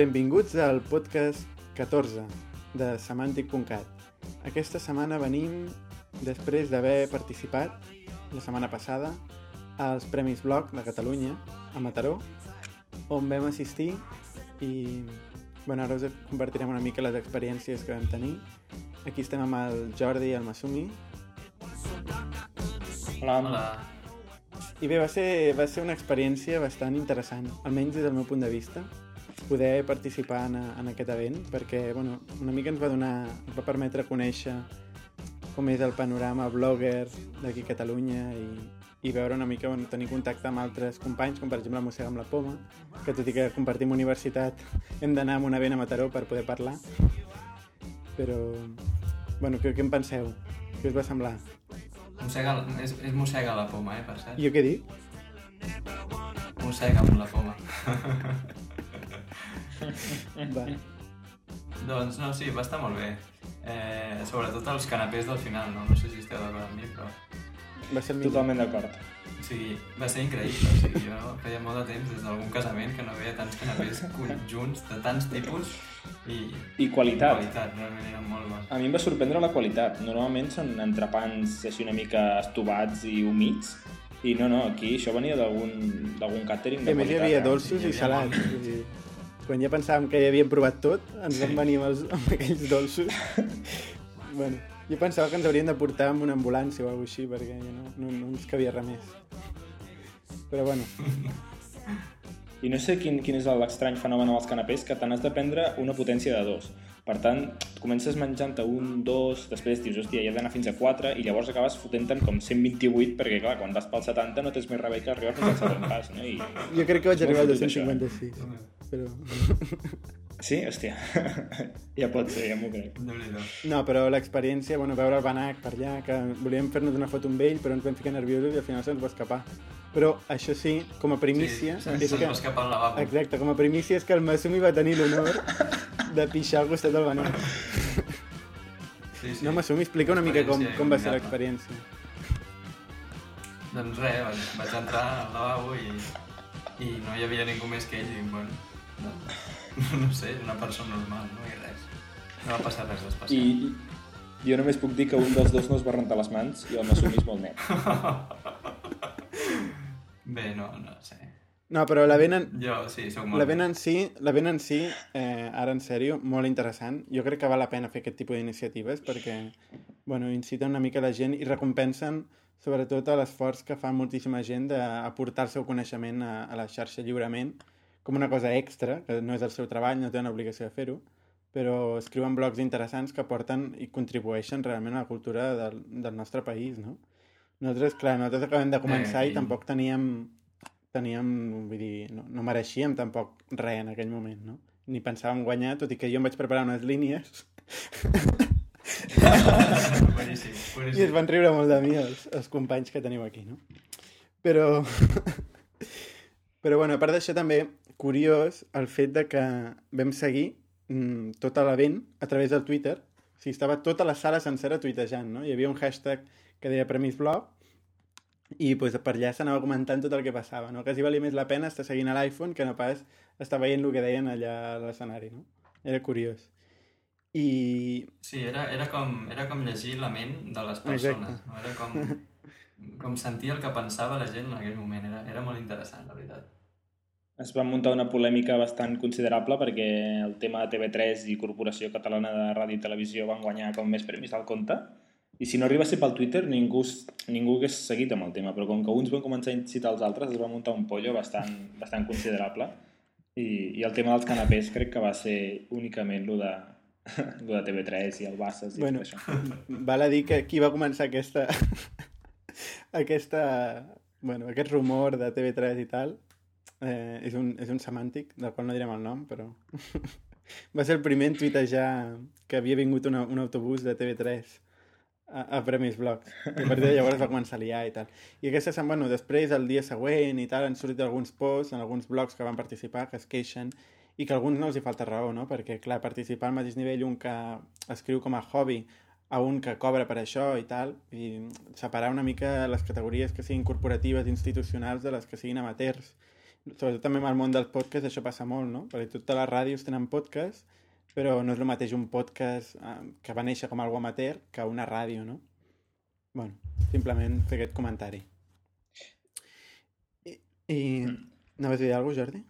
Benvinguts al podcast 14 de Semantic.cat. Aquesta setmana venim després d'haver participat la setmana passada als Premis Bloc de Catalunya a Mataró, on vam assistir i bueno, ara us compartirem una mica les experiències que vam tenir. Aquí estem amb el Jordi i el Masumi. Hola. Hola. I bé, va ser, va ser una experiència bastant interessant, almenys des del meu punt de vista, poder participar en, en aquest event, perquè bueno, una mica ens va donar, ens va permetre conèixer com és el panorama blogger d'aquí a Catalunya i, i veure una mica, bueno, tenir contacte amb altres companys, com per exemple la Mossega amb la Poma, que tot i que compartim universitat hem d'anar a un event a Mataró per poder parlar. Però, bueno, què, què en penseu? Què us va semblar? Mossega, és, és mossega la poma, eh, per cert. Jo què dic? Mossega amb la poma. Va. doncs no, sí, va estar molt bé. Eh, sobretot els canapés del final, no? No sé si esteu d'acord amb mi, però... Va ser. Totalment d'acord. O sigui, va ser increïble. O sigui, jo feia molt de temps, des d'algun casament, que no veia tants canapés conjunts de tants tipus i... I qualitat. qualitat, realment eren molt bons. A mi em va sorprendre la qualitat. Normalment són entrepans així una mica estovats i humits, i no, no, aquí això venia d'algun I de a més hi qualitat. havia eh? dolços i havia salats. molt. Quan ja pensàvem que ja havíem provat tot, ens vam venir amb, els, amb aquells dolços. bueno, jo pensava que ens haurien de portar amb una ambulància o alguna així, perquè ja no, no, no ens cabia res més. Però bueno, I no sé quin, quin és l'estrany fenomen amb els canapés, que te n'has de prendre una potència de dos. Per tant, comences menjant-te un, dos, després dius, hòstia, ja he d'anar fins a 4, i llavors acabes fotent-te'n com 128, perquè, clar, quan vas pel 70 no tens més remei que arribar fins al segon pas, no? I... jo crec que vaig arribar al molt fotut, 256, però... Sí? Hòstia. ja pot ser, ja m'ho crec. Déu-n'hi-do. No, però l'experiència, bueno, veure el Banac per allà, que volíem fer-nos una foto amb ell, però ens vam ficar nerviosos i al final se'ns va escapar. Però això sí, com a primícia... Sí, és se'ns que... va escapar al lavabo. Exacte, com a primícia és que el Masumi va tenir l'honor de pixar al costat del Banac. Sí, sí. No, Masumi, explica una mica com, com va ser l'experiència. Doncs res, vaig, vaig entrar al lavabo i, i no hi havia ningú més que ell i, bueno, no, no sé, una persona normal, no? I res. No va passar res d'especial. I jo només puc dir que un dels dos no es va rentar les mans i el m'assumís molt net. Bé, no, no sé. No, però l'event en, Jo, sí, sóc molt... l'event en si, l'event en si eh, ara en sèrio, molt interessant. Jo crec que val la pena fer aquest tipus d'iniciatives perquè, bueno, inciten una mica la gent i recompensen sobretot a l'esforç que fa moltíssima gent d'aportar el seu coneixement a, a la xarxa lliurement com una cosa extra, que no és el seu treball, no una obligació de fer-ho, però escriuen blogs interessants que porten i contribueixen realment a la cultura del, del nostre país, no? Nosaltres, clar, nosaltres acabem de començar Eh, i i- tampoc teníem, teníem, vull dir, no, no mereixíem tampoc res en aquell moment, no? Ni pensàvem guanyar, tot i que jo em vaig preparar unes línies boníssim, i es van riure molt de mi els, els companys que teniu aquí, no? Però... Però, bueno, a part d'això també, curiós el fet de que vam seguir mm, tot l'event a través del Twitter. O sigui, estava tota la sala sencera tuitejant, no? Hi havia un hashtag que deia Premis Blog i pues, per allà s'anava comentant tot el que passava, no? Quasi valia més la pena estar seguint a l'iPhone que no pas estar veient el que deien allà a l'escenari, no? Era curiós. I, Sí, era, era, com, era com llegir la ment de les persones. Exacte. No? Era com, com sentir el que pensava la gent en aquell moment. Era, era molt interessant, la veritat. Es va muntar una polèmica bastant considerable perquè el tema de TV3 i Corporació Catalana de Ràdio i Televisió van guanyar com més premis del compte. I si no arriba a ser pel Twitter, ningú, ningú hagués seguit amb el tema. Però com que uns van començar a incitar els altres, es va muntar un pollo bastant, bastant considerable. I, I el tema dels canapés crec que va ser únicament lo de, lo de TV3 i el Bassas i Bueno. tot això. val a dir que qui va començar aquesta... aquesta... Bueno, aquest rumor de TV3 i tal eh, és, un, és un semàntic, del qual no direm el nom, però... va ser el primer en tuitejar que havia vingut una, un autobús de TV3 a, a Premis Blogs. I a partir de llavors va començar a liar i tal. I aquesta setmana, bueno, després, el dia següent i tal, han sortit alguns posts en alguns blogs que van participar, que es queixen, i que alguns no els hi falta raó, no? Perquè, clar, participar al mateix nivell un que escriu com a hobby a un que cobra per això i tal, i separar una mica les categories que siguin corporatives, institucionals, de les que siguin amateurs. sobretot també amb el món dels podcasts això passa molt, no? Perquè totes les ràdios tenen podcast, però no és el mateix un podcast eh, que va néixer com algo amateur que una ràdio, no? bueno, simplement fer aquest comentari. I, i anaves a dir alguna cosa, Jordi?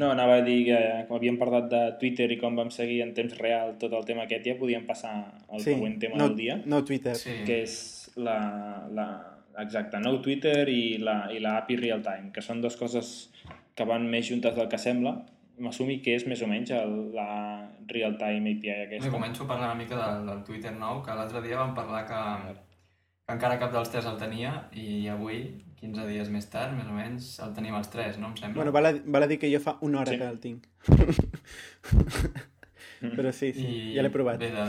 No, anava a dir que com havíem parlat de Twitter i com vam seguir en temps real tot el tema aquest, ja podíem passar al Sí, següent tema no, del dia, no Twitter. Sí. que és la, la, exacte, no Twitter i la, i la API Real Time, que són dues coses que van més juntes del que sembla. M'assumi que és més o menys el, la Real Time API aquesta. començo a parlar una mica del, del Twitter nou, que l'altre dia vam parlar que encara cap dels tres el tenia i avui, 15 dies més tard, més o menys, el tenim els tres, no? Em sembla. Bueno, val a, val a dir que jo fa una hora Sí. que el tinc. Però sí, sí, I ja l'he provat. Bé, de...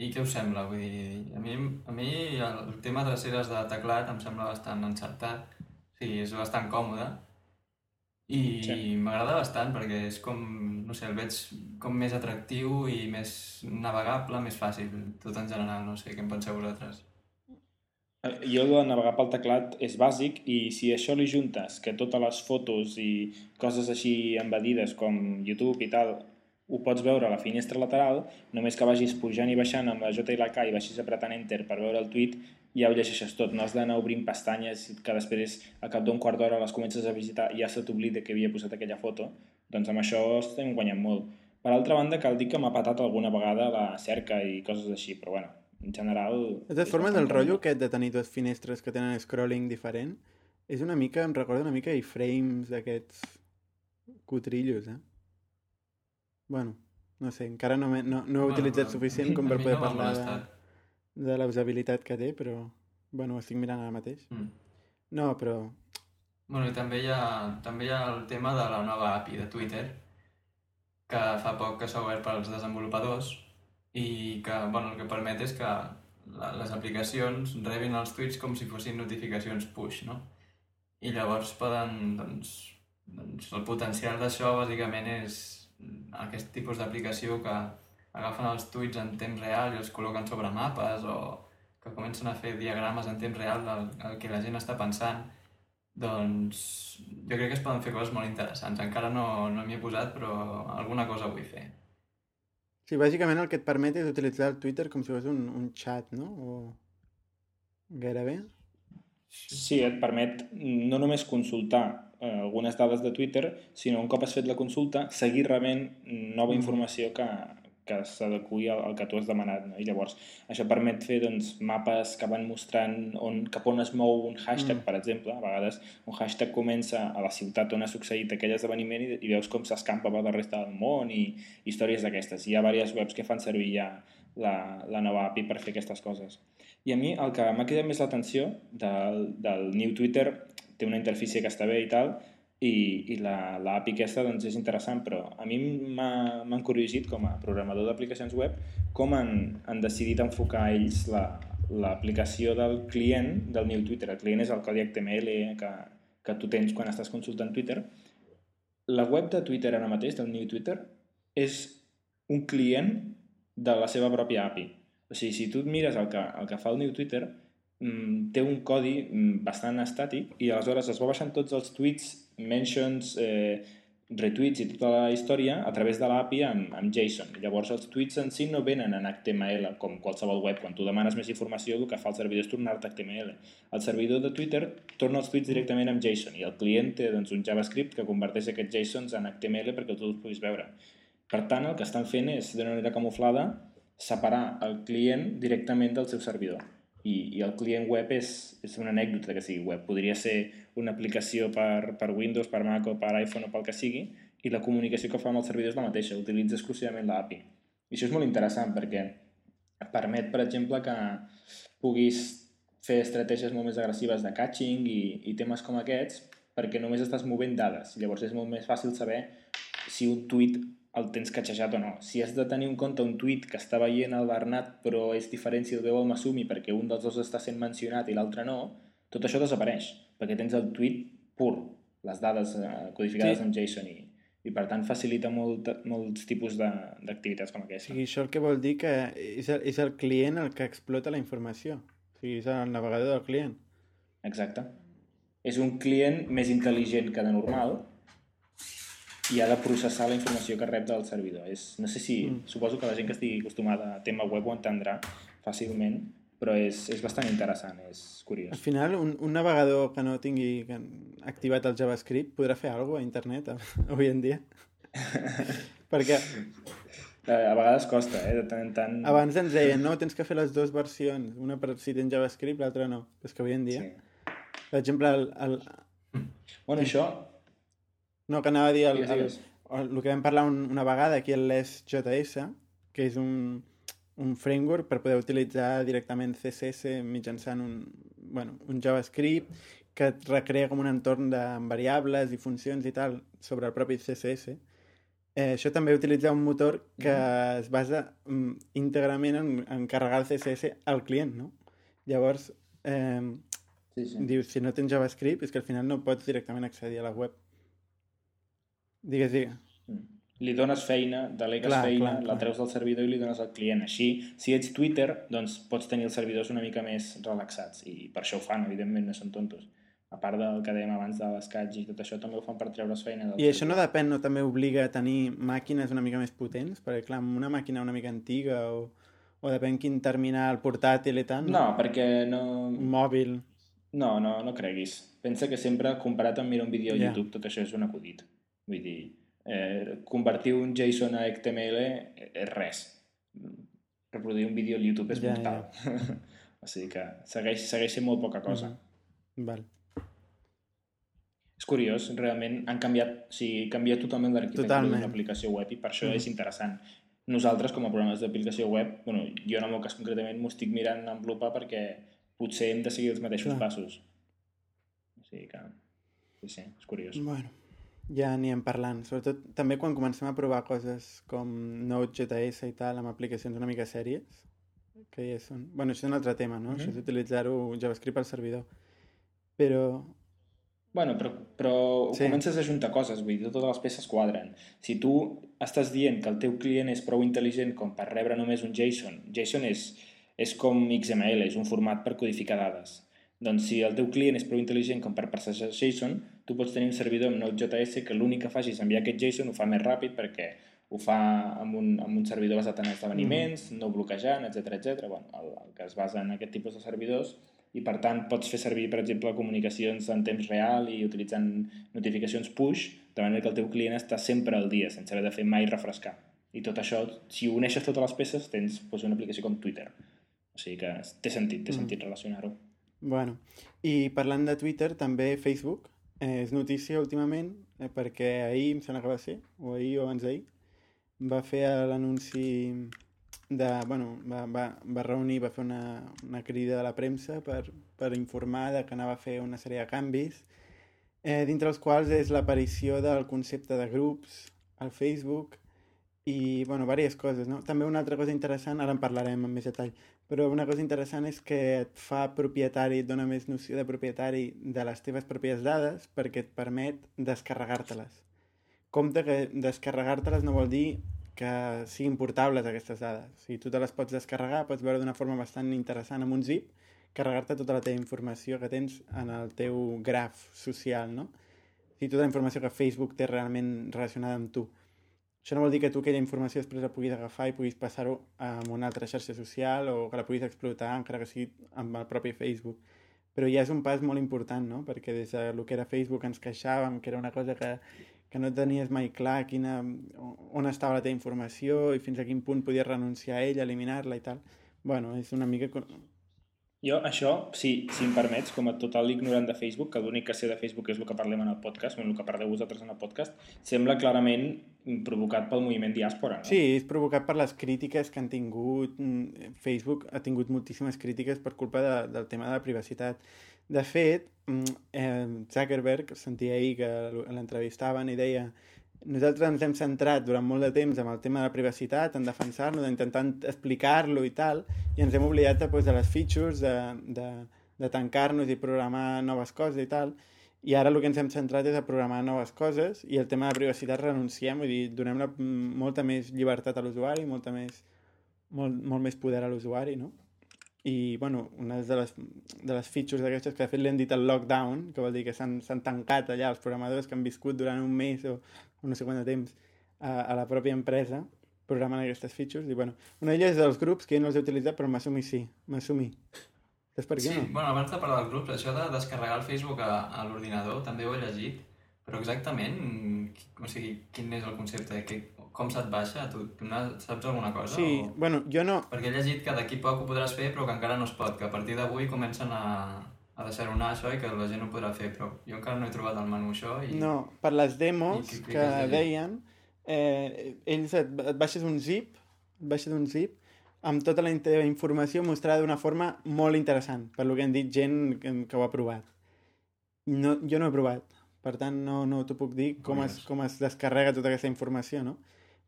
I què us sembla? Vull dir, a mi, a mi el tema de dreceres de teclat em sembla bastant encertat. O sigui, és bastant còmode. I Sí. m'agrada bastant perquè és com, no sé, el veig com més atractiu i més navegable, més fàcil, tot en general. No sé, què en penseu vosaltres? Jo de navegar pel teclat és bàsic i si això li juntes que totes les fotos i coses així embedides com YouTube i tal ho pots veure a la finestra lateral, només que vagis pujant i baixant amb la J i la K i vagis apretant Enter per veure el tweet, ja ho llegeixes tot. No has d'anar obrint pestanyes que després, a cap d'un quart d'hora, les comences a visitar i ja se t'oblida que havia posat aquella foto. Doncs amb això estem guanyant molt. Per altra banda, cal dir que m'ha patat alguna vegada la cerca i coses així, però bueno, en general... De totes formes, el rotllo còmode. aquest de tenir dues finestres que tenen scrolling diferent és una mica, em recorda una mica iframes d'aquests cutrillos, eh? Bueno, no sé, encara no, no, no he Bueno, utilitzat a suficient com per poder no parlar de, de la usabilitat que té, però bueno, ho estic mirant ara mateix. Mm. No, però Bueno, i també hi, ha, també hi ha el tema de la nova API de Twitter, que fa poc que s'ha obert pels desenvolupadors i que bueno, el que permet és que la, les aplicacions rebin els tuits com si fossin notificacions push, no? I llavors poden, doncs, doncs el potencial d'això bàsicament és aquest tipus d'aplicació que agafen els tuits en temps real i els col·loquen sobre mapes o que comencen a fer diagrames en temps real del, del que la gent està pensant doncs jo crec que es poden fer coses molt interessants. Encara no, no m'hi he posat, però alguna cosa vull fer. sí, bàsicament el que et permet és utilitzar el Twitter com si fos un, un chat, no? O gairebé. Sí, et permet no només consultar eh, algunes dades de Twitter, sinó un cop has fet la consulta, seguir rebent nova informació que, que s'adequi al, al que tu has demanat. No? I llavors, això permet fer doncs, mapes que van mostrant on, cap on es mou un hashtag, Mm. per exemple. A vegades un hashtag comença a la ciutat on ha succeït aquell esdeveniment i, i veus com s'escampa per la resta del món i històries d'aquestes. Hi ha diverses webs que fan servir ja la, la nova API per fer aquestes coses. I a mi el que m'ha cridat més l'atenció del, del New Twitter té una interfície que està bé i tal, i, i la, la aquesta doncs, és interessant, però a mi m'ha encuriosit com a programador d'aplicacions web com han, han decidit enfocar ells la- l'aplicació del client del New Twitter. El client és el codi HTML que, que tu tens quan estàs consultant Twitter. La web de Twitter ara mateix, del New Twitter, és un client de la seva pròpia API. O sigui, si tu et mires el que, el que fa el New Twitter, té un codi mm, bastant estàtic i aleshores es va baixant tots els tweets, mentions, eh, retweets i tota la història a través de l'API amb, amb JSON. Llavors els tweets en si no venen en HTML com qualsevol web. Quan tu demanes més informació el que fa el servidor és tornar-te HTML. El servidor de Twitter torna els tweets directament amb JSON i el client té doncs, un JavaScript que converteix aquests JSONs en HTML perquè tu els puguis veure. Per tant, el que estan fent és, d'una manera camuflada, separar el client directament del seu servidor. I, i el client web és, és una anècdota que sigui web. Podria ser una aplicació per, per Windows, per Mac o per iPhone o pel que sigui, i la comunicació que fa amb el servidor és la mateixa, utilitza exclusivament l'API. I això és molt interessant perquè permet, per exemple, que puguis fer estratègies molt més agressives de catching i, i temes com aquests perquè només estàs movent dades. Llavors és molt més fàcil saber si un tuit el tens catxejat o no. Si has de tenir en compte un tuit que està veient el Bernat però és diferent si el veu el Masumi perquè un dels dos està sent mencionat i l'altre no, tot això desapareix perquè tens el tuit pur, les dades eh, codificades Sí. amb JSON i, i per tant facilita molt, molts tipus de- d'activitats com O aquesta. sigui, això el que vol dir que és el, és el client el que explota la informació. O sigui, és el navegador del client. Exacte. és un client més intel·ligent que de normal i ha de processar la informació que rep del servidor. És, no sé si, mm. suposo que la gent que estigui acostumada a tema web ho entendrà fàcilment, però és, és bastant interessant, és curiós. Al final, un, un navegador que no tingui activat el JavaScript podrà fer alguna cosa a internet avui en dia? Perquè... Eh, a vegades costa, eh, de tant en tant... Abans ens deien, no, tens que fer les dues versions, una per si tens JavaScript, l'altra no. Però és que avui en dia... Sí. Per exemple, el, el... Bueno, això... No, que anava a dir el, el, el, el que vam parlar un, una vegada aquí, el LES.js, que és un, un framework per poder utilitzar directament CSS mitjançant un, bueno, un JavaScript que et recrea com un entorn de variables i funcions i tal sobre el propi CSS. Eh, això també utilitza un motor que mm. es basa mm, íntegrament en, en carregar el CSS al client, no? Llavors, eh, sí, sí. dius, si no tens JavaScript és que al final no pots directament accedir a la web. Digues, digues. Mm li dones feina, delegues clar, feina, clar, la treus del servidor i li dones al client. Així, si ets Twitter, doncs pots tenir els servidors una mica més relaxats i per això ho fan, evidentment, no són tontos. A part del que dèiem abans de l'escatx i tot això, també ho fan per treure's feina. Del I això no depèn, no també obliga a tenir màquines una mica més potents? Perquè, clar, amb una màquina una mica antiga o, o depèn quin terminal portàtil i tant... No, no perquè no... Mòbil... No, no, no creguis. Pensa que sempre, comparat amb mirar un vídeo a yeah. YouTube, tot això és un acudit. Vull dir, Eh, convertir un JSON a XML és res. Reproduir un vídeo al YouTube és ja, mortal. Ja. o sigui que segueix, segueix sent molt poca cosa. Mm -hmm. Val. És curiós, realment han canviat, o sigui, canvia totalment l'arquitectura d'una aplicació web i per això mm -hmm. és interessant. Nosaltres, com a programes d'aplicació web, bueno, jo en el meu cas concretament m'ho estic mirant en Lupa perquè potser hem de seguir els mateixos Clar. passos. O sigui que, sí, sí, és curiós. Bueno ja anirem parlant. Sobretot també quan comencem a provar coses com Node.js i tal, amb aplicacions una mica sèries, que ja són... bueno, això és un altre tema, no? Mm -hmm. Això és utilitzar-ho JavaScript al servidor. Però... Bueno, però, però sí. comences a juntar coses, vull dir, totes les peces quadren. Si tu estàs dient que el teu client és prou intel·ligent com per rebre només un JSON, JSON és, és com XML, és un format per codificar dades. Doncs si el teu client és prou intel·ligent com per passejar JSON, tu pots tenir un servidor amb Node.js que l'únic que faci és enviar aquest JSON, ho fa més ràpid perquè ho fa amb un, amb un servidor basat en esdeveniments, mm. no bloquejant, etc etc. Bueno, el, el que es basa en aquest tipus de servidors i per tant pots fer servir, per exemple, comunicacions en temps real i utilitzant notificacions push, de manera que el teu client està sempre al dia, sense haver de fer mai refrescar. I tot això, si uneixes totes les peces, tens doncs, una aplicació com Twitter. O sigui que té sentit, té mm. sentit relacionar-ho. Bueno, i parlant de Twitter, també Facebook és notícia últimament eh, perquè ahir, em sembla que va ser, o ahir o abans d'ahir, va fer l'anunci de, bueno, va, va, va reunir, va fer una, una crida de la premsa per, per informar de que anava a fer una sèrie de canvis, eh, dintre els quals és l'aparició del concepte de grups al Facebook i, bueno, diverses coses, no? També una altra cosa interessant, ara en parlarem amb més detall, però una cosa interessant és que et fa propietari, et dona més noció de propietari de les teves pròpies dades perquè et permet descarregar-te-les. Compte que descarregar-te-les no vol dir que siguin portables aquestes dades. Sigui, tu te les pots descarregar, pots veure d'una forma bastant interessant amb un zip, carregar-te tota la teva informació que tens en el teu graf social, no? Sigui, tota la informació que Facebook té realment relacionada amb tu. Això no vol dir que tu aquella informació després la puguis agafar i puguis passar-ho a una altra xarxa social o que la puguis explotar encara que sigui amb el propi Facebook. Però ja és un pas molt important, no? Perquè des de lo que era Facebook ens queixàvem que era una cosa que, que no tenies mai clar quina, on estava la teva informació i fins a quin punt podies renunciar a ella, eliminar-la i tal. Bueno, és una mica jo, això, si, si em permets, com a total ignorant de Facebook, que l'únic que sé de Facebook és el que parlem en el podcast, o el que parleu vosaltres en el podcast, sembla clarament provocat pel moviment diàspora, no? Sí, és provocat per les crítiques que han tingut... Mm, Facebook ha tingut moltíssimes crítiques per culpa de, del tema de la privacitat. De fet, mm, eh, Zuckerberg, sentia ahir que l'entrevistaven i deia nosaltres ens hem centrat durant molt de temps en el tema de la privacitat, en defensar-lo, intentant explicar-lo i tal, i ens hem oblidat de, pues, de les features, de, de, de tancar-nos i programar noves coses i tal, i ara el que ens hem centrat és a programar noves coses i el tema de privacitat renunciem, vull dir, donem la, molta més llibertat a l'usuari, molta més, molt, molt més poder a l'usuari, no? i, bueno, una de les, de les features d'aquestes que de fet li han dit el lockdown, que vol dir que s'han tancat allà els programadors que han viscut durant un mes o, o no sé quant de temps a, a la pròpia empresa programant aquestes features. I, bueno, una d'elles és dels grups, que jo no els he utilitzat, però m'assumi sí, m'assumi. Saps per què sí, no? bueno, abans de parlar dels grups, això de descarregar el Facebook a, a l'ordinador també ho he llegit, però exactament, o sigui, quin és el concepte? Que, com se't baixa? Tu, tu saps alguna cosa? Sí, o... bueno, jo no... Perquè he llegit que d'aquí poc ho podràs fer, però que encara no es pot, que a partir d'avui comencen a, a deixar-ho això i que la gent ho podrà fer, però jo encara no he trobat el menú això. I... No, per les demos que, que deien, eh, ells et, et baixes un zip, et baixes un zip, amb tota la teva informació mostrada d'una forma molt interessant, per lo que han dit gent que, que ho ha provat. No, jo no he provat, per tant no, no t'ho puc dir com es, com es descarrega tota aquesta informació, no?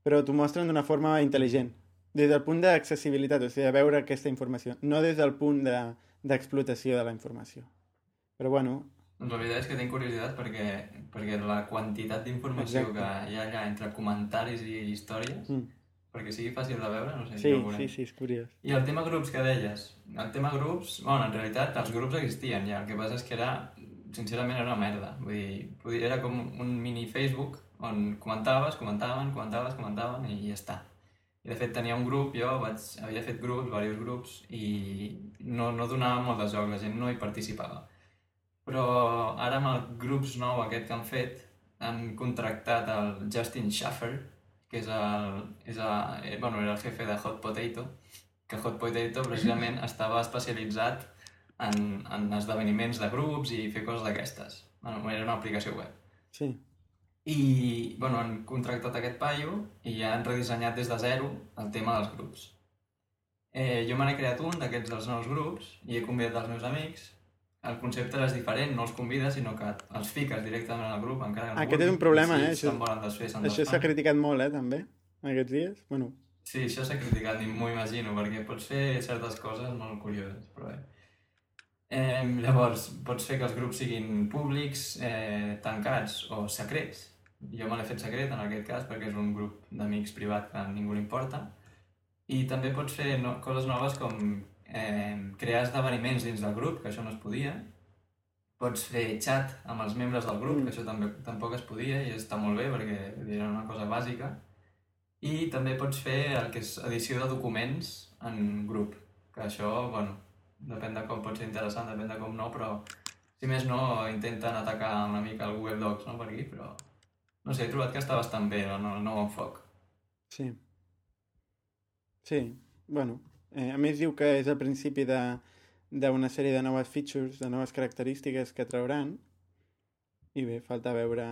però t'ho mostren d'una forma intel·ligent, des del punt d'accessibilitat, o sigui, de veure aquesta informació, no des del punt d'explotació de, de la informació. Però bueno... La veritat és que tinc curiositat perquè, perquè la quantitat d'informació que hi ha allà entre comentaris i històries, mm. perquè sigui fàcil de veure, no sé sí, si Sí, sí, és curiós. I el tema grups que deies, el tema grups, bueno, en realitat els grups existien ja, el que passa és que era, sincerament, era una merda. Vull dir, era com un mini Facebook on comentaves, comentaven, comentaves, comentaven i ja està. I de fet tenia un grup, jo vaig, havia fet grups, diversos grups, i no, no donava molt de joc, la gent no hi participava. Però ara amb el grups nou aquest que han fet, han contractat el Justin Schaffer, que és el, és el, eh, bueno, era el jefe de Hot Potato, que Hot Potato precisament estava especialitzat en, en esdeveniments de grups i fer coses d'aquestes. Bueno, era una aplicació web. Sí. I, bueno, han contractat aquest paio i ja han redissenyat des de zero el tema dels grups. Eh, jo me n'he creat un d'aquests dels nous grups i he convidat els meus amics. El concepte és diferent, no els convides, sinó que els fiques directament al grup, encara que no Aquest vulguin, és un problema, si eh? Això, volen desfer, això s'ha criticat molt, eh, també, aquests dies. Bueno. Sí, això s'ha criticat, m'ho imagino, perquè pots fer certes coses molt curioses, però bé. Eh, llavors, pots fer que els grups siguin públics, eh, tancats o secrets, jo me l'he fet secret en aquest cas perquè és un grup d'amics privat que a ningú li importa i també pots fer no, coses noves com eh, crear esdeveniments dins del grup, que això no es podia pots fer xat amb els membres del grup, mm. que això també tampoc es podia i està molt bé perquè era una cosa bàsica i també pots fer el que és edició de documents en grup, que això, bueno, depèn de com pot ser interessant, depèn de com no, però si més no, intenten atacar una mica el Google Docs no, per aquí, però no sé, he trobat que està bastant bé el nou enfoc. Sí. Sí, bueno. Eh, a més diu que és el principi d'una sèrie de noves features, de noves característiques que trauran i bé, falta veure,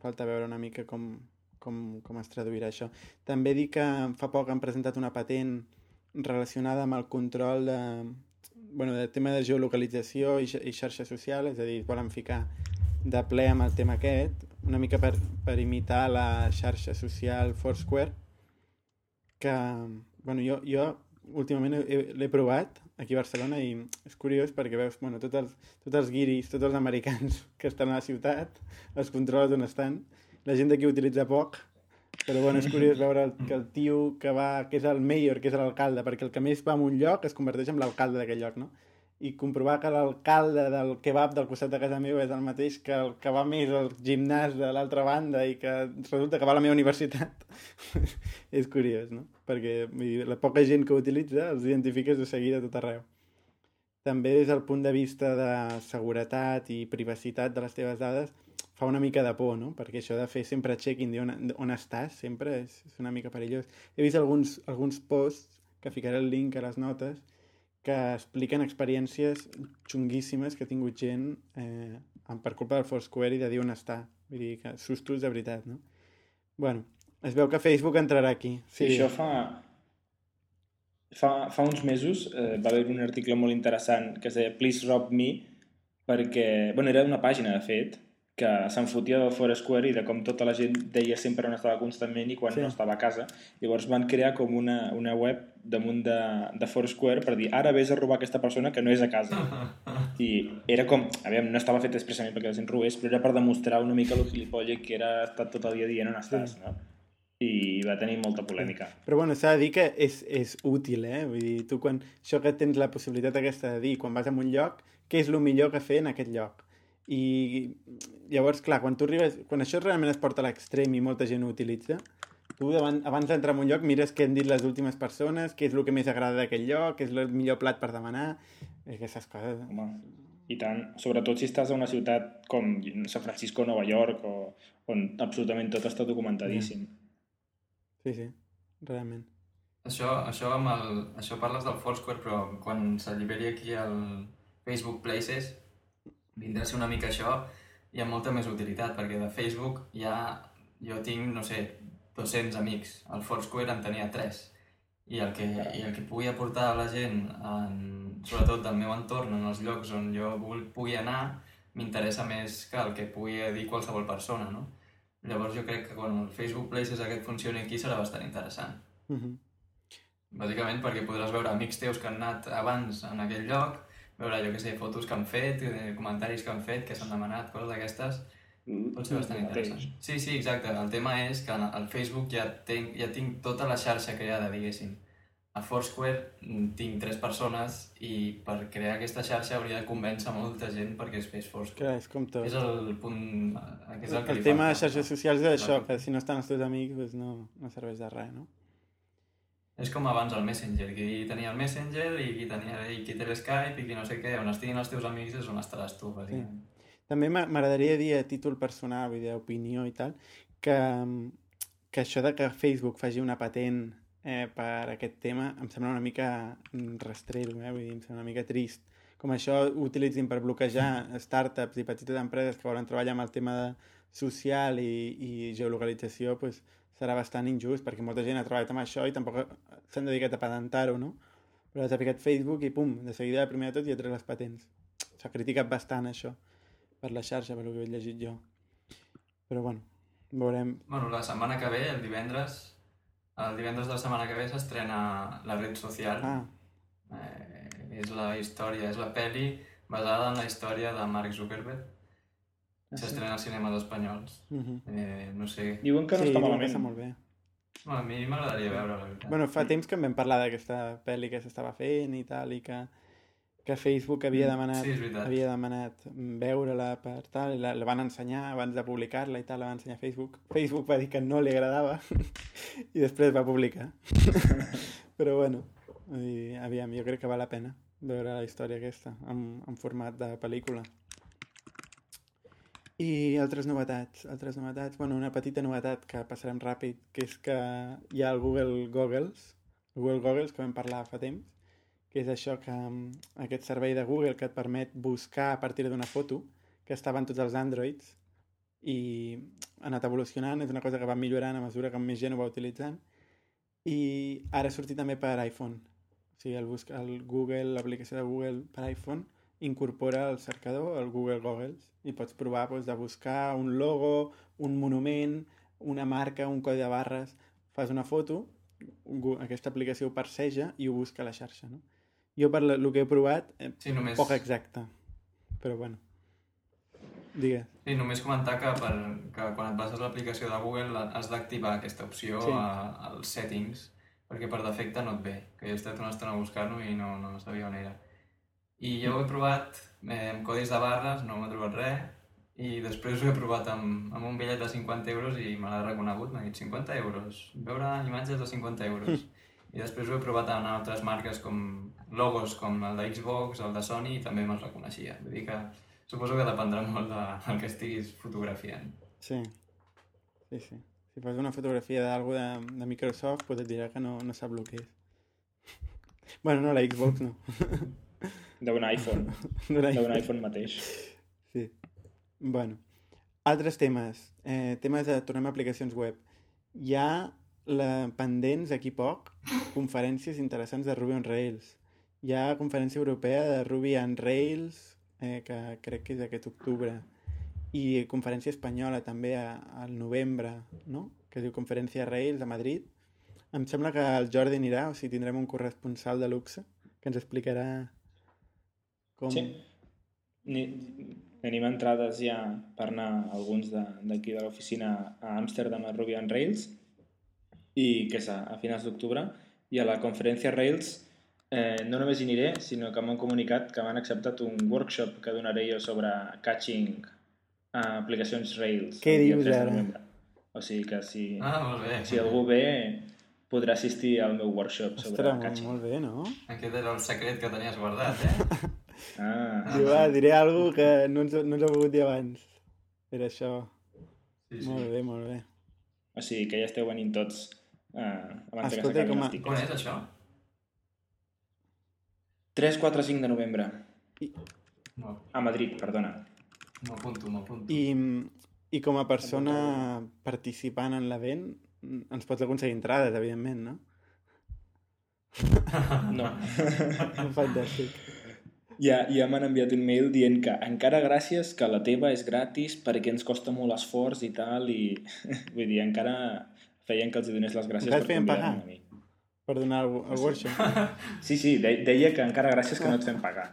falta veure una mica com, com, com es traduirà això. També dic que fa poc han presentat una patent relacionada amb el control de, bueno, de tema de geolocalització i, i xarxa social, és a dir, volen ficar de ple amb el tema aquest, una mica per, per imitar la xarxa social Foursquare, que, bueno, jo, jo últimament l'he provat aquí a Barcelona i és curiós perquè veus, bueno, tots els, tots els guiris, tots els americans que estan a la ciutat, els controles on estan, la gent d'aquí utilitza poc, però bueno, és curiós veure el, que el tio que va, que és el mayor, que és l'alcalde, perquè el que més va a un lloc es converteix en l'alcalde d'aquell lloc, no? i comprovar que l'alcalde del kebab del costat de casa meva és el mateix que el que va més al gimnàs de l'altra banda i que resulta que va a la meva universitat és curiós, no? Perquè dir, la poca gent que ho utilitza els identifiques de seguida tot arreu. També des del punt de vista de seguretat i privacitat de les teves dades fa una mica de por, no? Perquè això de fer sempre checking d'on on estàs sempre és, és una mica perillós. He vist alguns, alguns posts, que ficaré el link a les notes, que expliquen experiències xunguíssimes que ha tingut gent eh, per culpa del Foursquare i de dir on està. Vull dir que sustos de veritat, no? Bueno, es veu que Facebook entrarà aquí. Sí, sí això fa... Fa, fa uns mesos eh, va haver un article molt interessant que es deia Please Rob Me perquè, bueno, era una pàgina de fet que se'n fotia del Foursquare i de com tota la gent deia sempre on estava constantment i quan sí. no estava a casa. Llavors van crear com una, una web damunt de, de Foursquare per dir ara vés a robar aquesta persona que no és a casa. I era com, a veure, no estava fet expressament perquè la gent robés, però era per demostrar una mica el gilipolle que era estat tot el dia dient on estàs, sí. no? I va tenir molta polèmica. Però bueno, s'ha de dir que és, és útil, eh? Vull dir, tu quan... Això que tens la possibilitat aquesta de dir, quan vas a un lloc, què és el millor que fer en aquest lloc? I llavors, clar, quan tu arribes... Quan això realment es porta a l'extrem i molta gent ho utilitza, tu davant, abans d'entrar en un lloc mires què han dit les últimes persones, què és el que més agrada d'aquell lloc, què és el millor plat per demanar, aquestes coses. Home, i tant. Sobretot si estàs a una ciutat com San Francisco Nova York, o, on absolutament tot està documentadíssim. Mm. Sí, sí, realment. Això, això, amb el, això parles del Foursquare, però quan s'alliberi aquí el Facebook Places, vindrà a ser una mica això, hi ha molta més utilitat, perquè de Facebook ja jo tinc, no sé, 200 amics. El Foursquare en tenia 3. I el que, i el que pugui aportar a la gent, en, sobretot del meu entorn, en els llocs on jo pugui anar, m'interessa més que el que pugui dir qualsevol persona, no? Llavors jo crec que quan el Facebook Places aquest funcioni aquí serà bastant interessant. Uh -huh. Bàsicament perquè podràs veure amics teus que han anat abans en aquell lloc, veure, jo què sé, fotos que han fet, eh, comentaris que han fet, que s'han demanat, coses d'aquestes, mm, pot ser bastant interessant. Sí, sí, exacte. El tema és que al Facebook ja tinc, ja tinc tota la xarxa creada, diguéssim a Foursquare tinc tres persones i per crear aquesta xarxa hauria de convèncer molta gent perquè es fes Foursquare. Clar, és com tot. És el punt... És el, el, el tema de xarxes socials és això, que si no estan els teus amics doncs no, no serveix de res, no? És com abans el Messenger, qui tenia el Messenger i qui, tenia, i qui té l'Skype i qui no sé què, on estiguin els teus amics és on estaràs tu, bàsicament. Sí. També m'agradaria dir a títol personal, vull dir, opinió i tal, que, que això de que Facebook faci una patent eh, per aquest tema em sembla una mica rastrero, eh? Vull dir, em sembla una mica trist. Com això ho utilitzin per bloquejar startups i petites empreses que volen treballar amb el tema de social i, i geolocalització, pues, serà bastant injust, perquè molta gent ha treballat amb això i tampoc s'han dedicat a patentar-ho, no? Però s'ha ficat Facebook i pum, de seguida, primer de tot, ja tret les patents. S'ha criticat bastant això per la xarxa, per el que he llegit jo. Però bueno, veurem... Bueno, la setmana que ve, el divendres, el divendres de la setmana que ve s'estrena La red social. Ah. Eh, és la història, és la peli basada en la història de Mark Zuckerberg. Ah, s'estrena als cinemes espanyols. Uh -huh. eh, no sé... Diuen que no sí, està malament. Sí, molt bé. Bueno, a mi m'agradaria veure, la veritat. Bueno, fa temps que en vam parlar d'aquesta pel·li que s'estava fent i tal, i que que Facebook havia Mm, demanat, sí, havia demanat veure-la per tal, la, la van ensenyar abans de publicar-la i tal, la van ensenyar a Facebook. Facebook va dir que no li agradava i després va publicar. Però bueno, i, aviam, jo crec que val la pena veure la història aquesta en, en format de pel·lícula. I altres novetats, altres novetats, bueno, una petita novetat que passarem ràpid, que és que hi ha el Google Goggles, Google Goggles que vam parlar fa temps, que és això que aquest servei de Google que et permet buscar a partir d'una foto que estava en tots els Androids i ha anat evolucionant, és una cosa que va millorant a mesura que més gent ho va utilitzant. I ara ha sortit també per iPhone. O sigui, el, busca, el Google, l'aplicació de Google per iPhone incorpora el cercador, el Google Goggles i pots provar doncs, de buscar un logo, un monument, una marca, un codi de barres. Fas una foto aquesta aplicació ho perceja i ho busca a la xarxa, no? Jo per el que he provat, eh, Sí, només... poc exacte, però bueno. Digues. Sí, només comentar que, per, que quan et bases l'aplicació de Google has d'activar aquesta opció Sí. a, als settings, perquè per defecte no et ve, que jo he estat una estona buscant-ho i no, no sabia on era. I jo ho he provat eh, amb codis de barres, no m'ha trobat res, i després ho he provat amb, amb un bitllet de 50 euros i me l'ha reconegut, m'ha dit 50 euros, veure imatges de 50 euros. I després ho he provat en altres marques com logos com el de Xbox, el de Sony, i també me'l reconeixia. Vull dir que suposo que dependrà molt de, del que estiguis fotografiant. Sí. Sí, sí. Si fas una fotografia d'algú de, de Microsoft, pues et dirà que no, no sap el que és. bueno, no, la Xbox no. D'un iPhone. D'un D'un iPhone mateix. Sí. Bueno. Altres temes. Eh, temes de... Tornem a aplicacions web. Hi ha la, pendents aquí poc conferències interessants de Ruby on Rails. Hi ha conferència europea de Ruby on Rails, eh, que crec que és aquest octubre, i conferència espanyola també a, al novembre, no? que diu Conferència Rails a Madrid. Em sembla que el Jordi anirà, o sigui, tindrem un corresponsal de luxe que ens explicarà com... Sí. Ni, tenim entrades ja per anar alguns d'aquí de, de l'oficina a Amsterdam a Ruby on Rails i que és a, a finals d'octubre, i a la conferència Rails eh, no només hi aniré, sinó que m'han comunicat que m'han acceptat un workshop que donaré jo sobre catching a aplicacions Rails. Què dius 3 de ara? O sigui que si, Ah, molt bé. si algú ve podrà assistir al meu workshop sobre Ostres, molt, catching. molt bé, no? Aquest era el secret que tenies guardat, eh? Ah, Diu, va, diré alguna que no ens, no ens ha volgut dir abans. Era això. Sí, Molt sí. bé, molt bé. o sigui que ja esteu venint tots eh, abans Escolta, que com a- On tiquets. és això? 3, 4, 5 de novembre. No, A Madrid, perdona. m'apunto, m'apunto. I, I com a persona participant en l'event, ens pots aconseguir entrades, evidentment, no? No. Fantàstic. Ja, ja m'han enviat un mail dient que encara gràcies que la teva és gratis perquè ens costa molt esforç i tal i vull dir, encara feien que els donés les gràcies feien convidar-me a mi. Per donar el, el workshop. Sí, sí, de deia que encara gràcies que no et fem pagar.